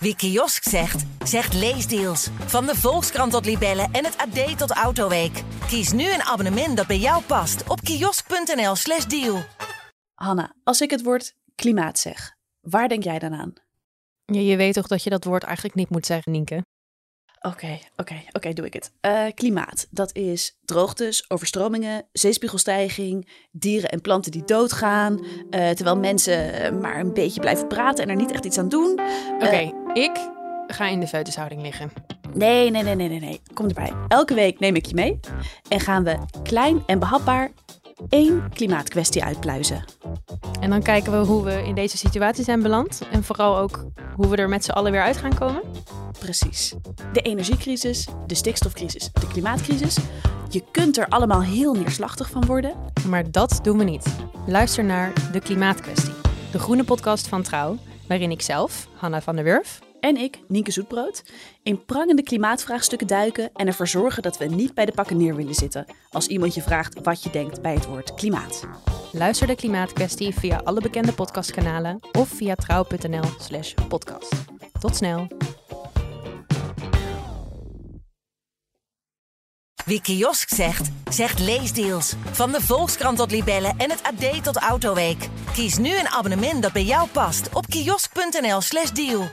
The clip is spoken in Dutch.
Wie kiosk zegt, zegt leesdeals. Van de Volkskrant tot Libellen en het AD tot Autoweek. Kies nu een abonnement dat bij jou past op kiosk.nl/slash deal. Hanna, als ik het woord klimaat zeg, waar denk jij dan aan? Ja, je weet toch dat je dat woord eigenlijk niet moet zeggen, Nienke? Oké, oké, oké, doe ik het. Eh, klimaat, dat is droogtes, overstromingen, zeespiegelstijging, dieren en planten die doodgaan, eh, terwijl mensen maar een beetje blijven praten en er niet echt iets aan doen. Oké, uh, ik ga in de feutushouding liggen. Nee, nee, nee, nee, nee, nee. Kom erbij. Elke week neem ik je mee en gaan we klein en behapbaar één klimaatkwestie uitpluizen. En dan kijken we hoe we in deze situatie zijn beland. En vooral ook hoe we er met z'n allen weer uit gaan komen. Precies. De energiecrisis, de stikstofcrisis, de klimaatcrisis. Je kunt er allemaal heel neerslachtig van worden. Maar dat doen we niet. Luister naar De Klimaatkwestie. De groene podcast van Trouw. Waarin ik zelf, Hanna van der Wurf, en ik, Nienke Zoetbrood, in prangende klimaatvraagstukken duiken en ervoor zorgen dat we niet bij de pakken neer willen zitten als iemand je vraagt wat je denkt bij het woord klimaat. Luister de klimaatkwestie via alle bekende podcastkanalen of via trouw.nl/slash podcast. Tot snel. Wie kiosk zegt, zegt leesdeals. Van de Volkskrant tot Libellen en het AD tot Autoweek. Kies nu een abonnement dat bij jou past op kiosk.nl/slash deal.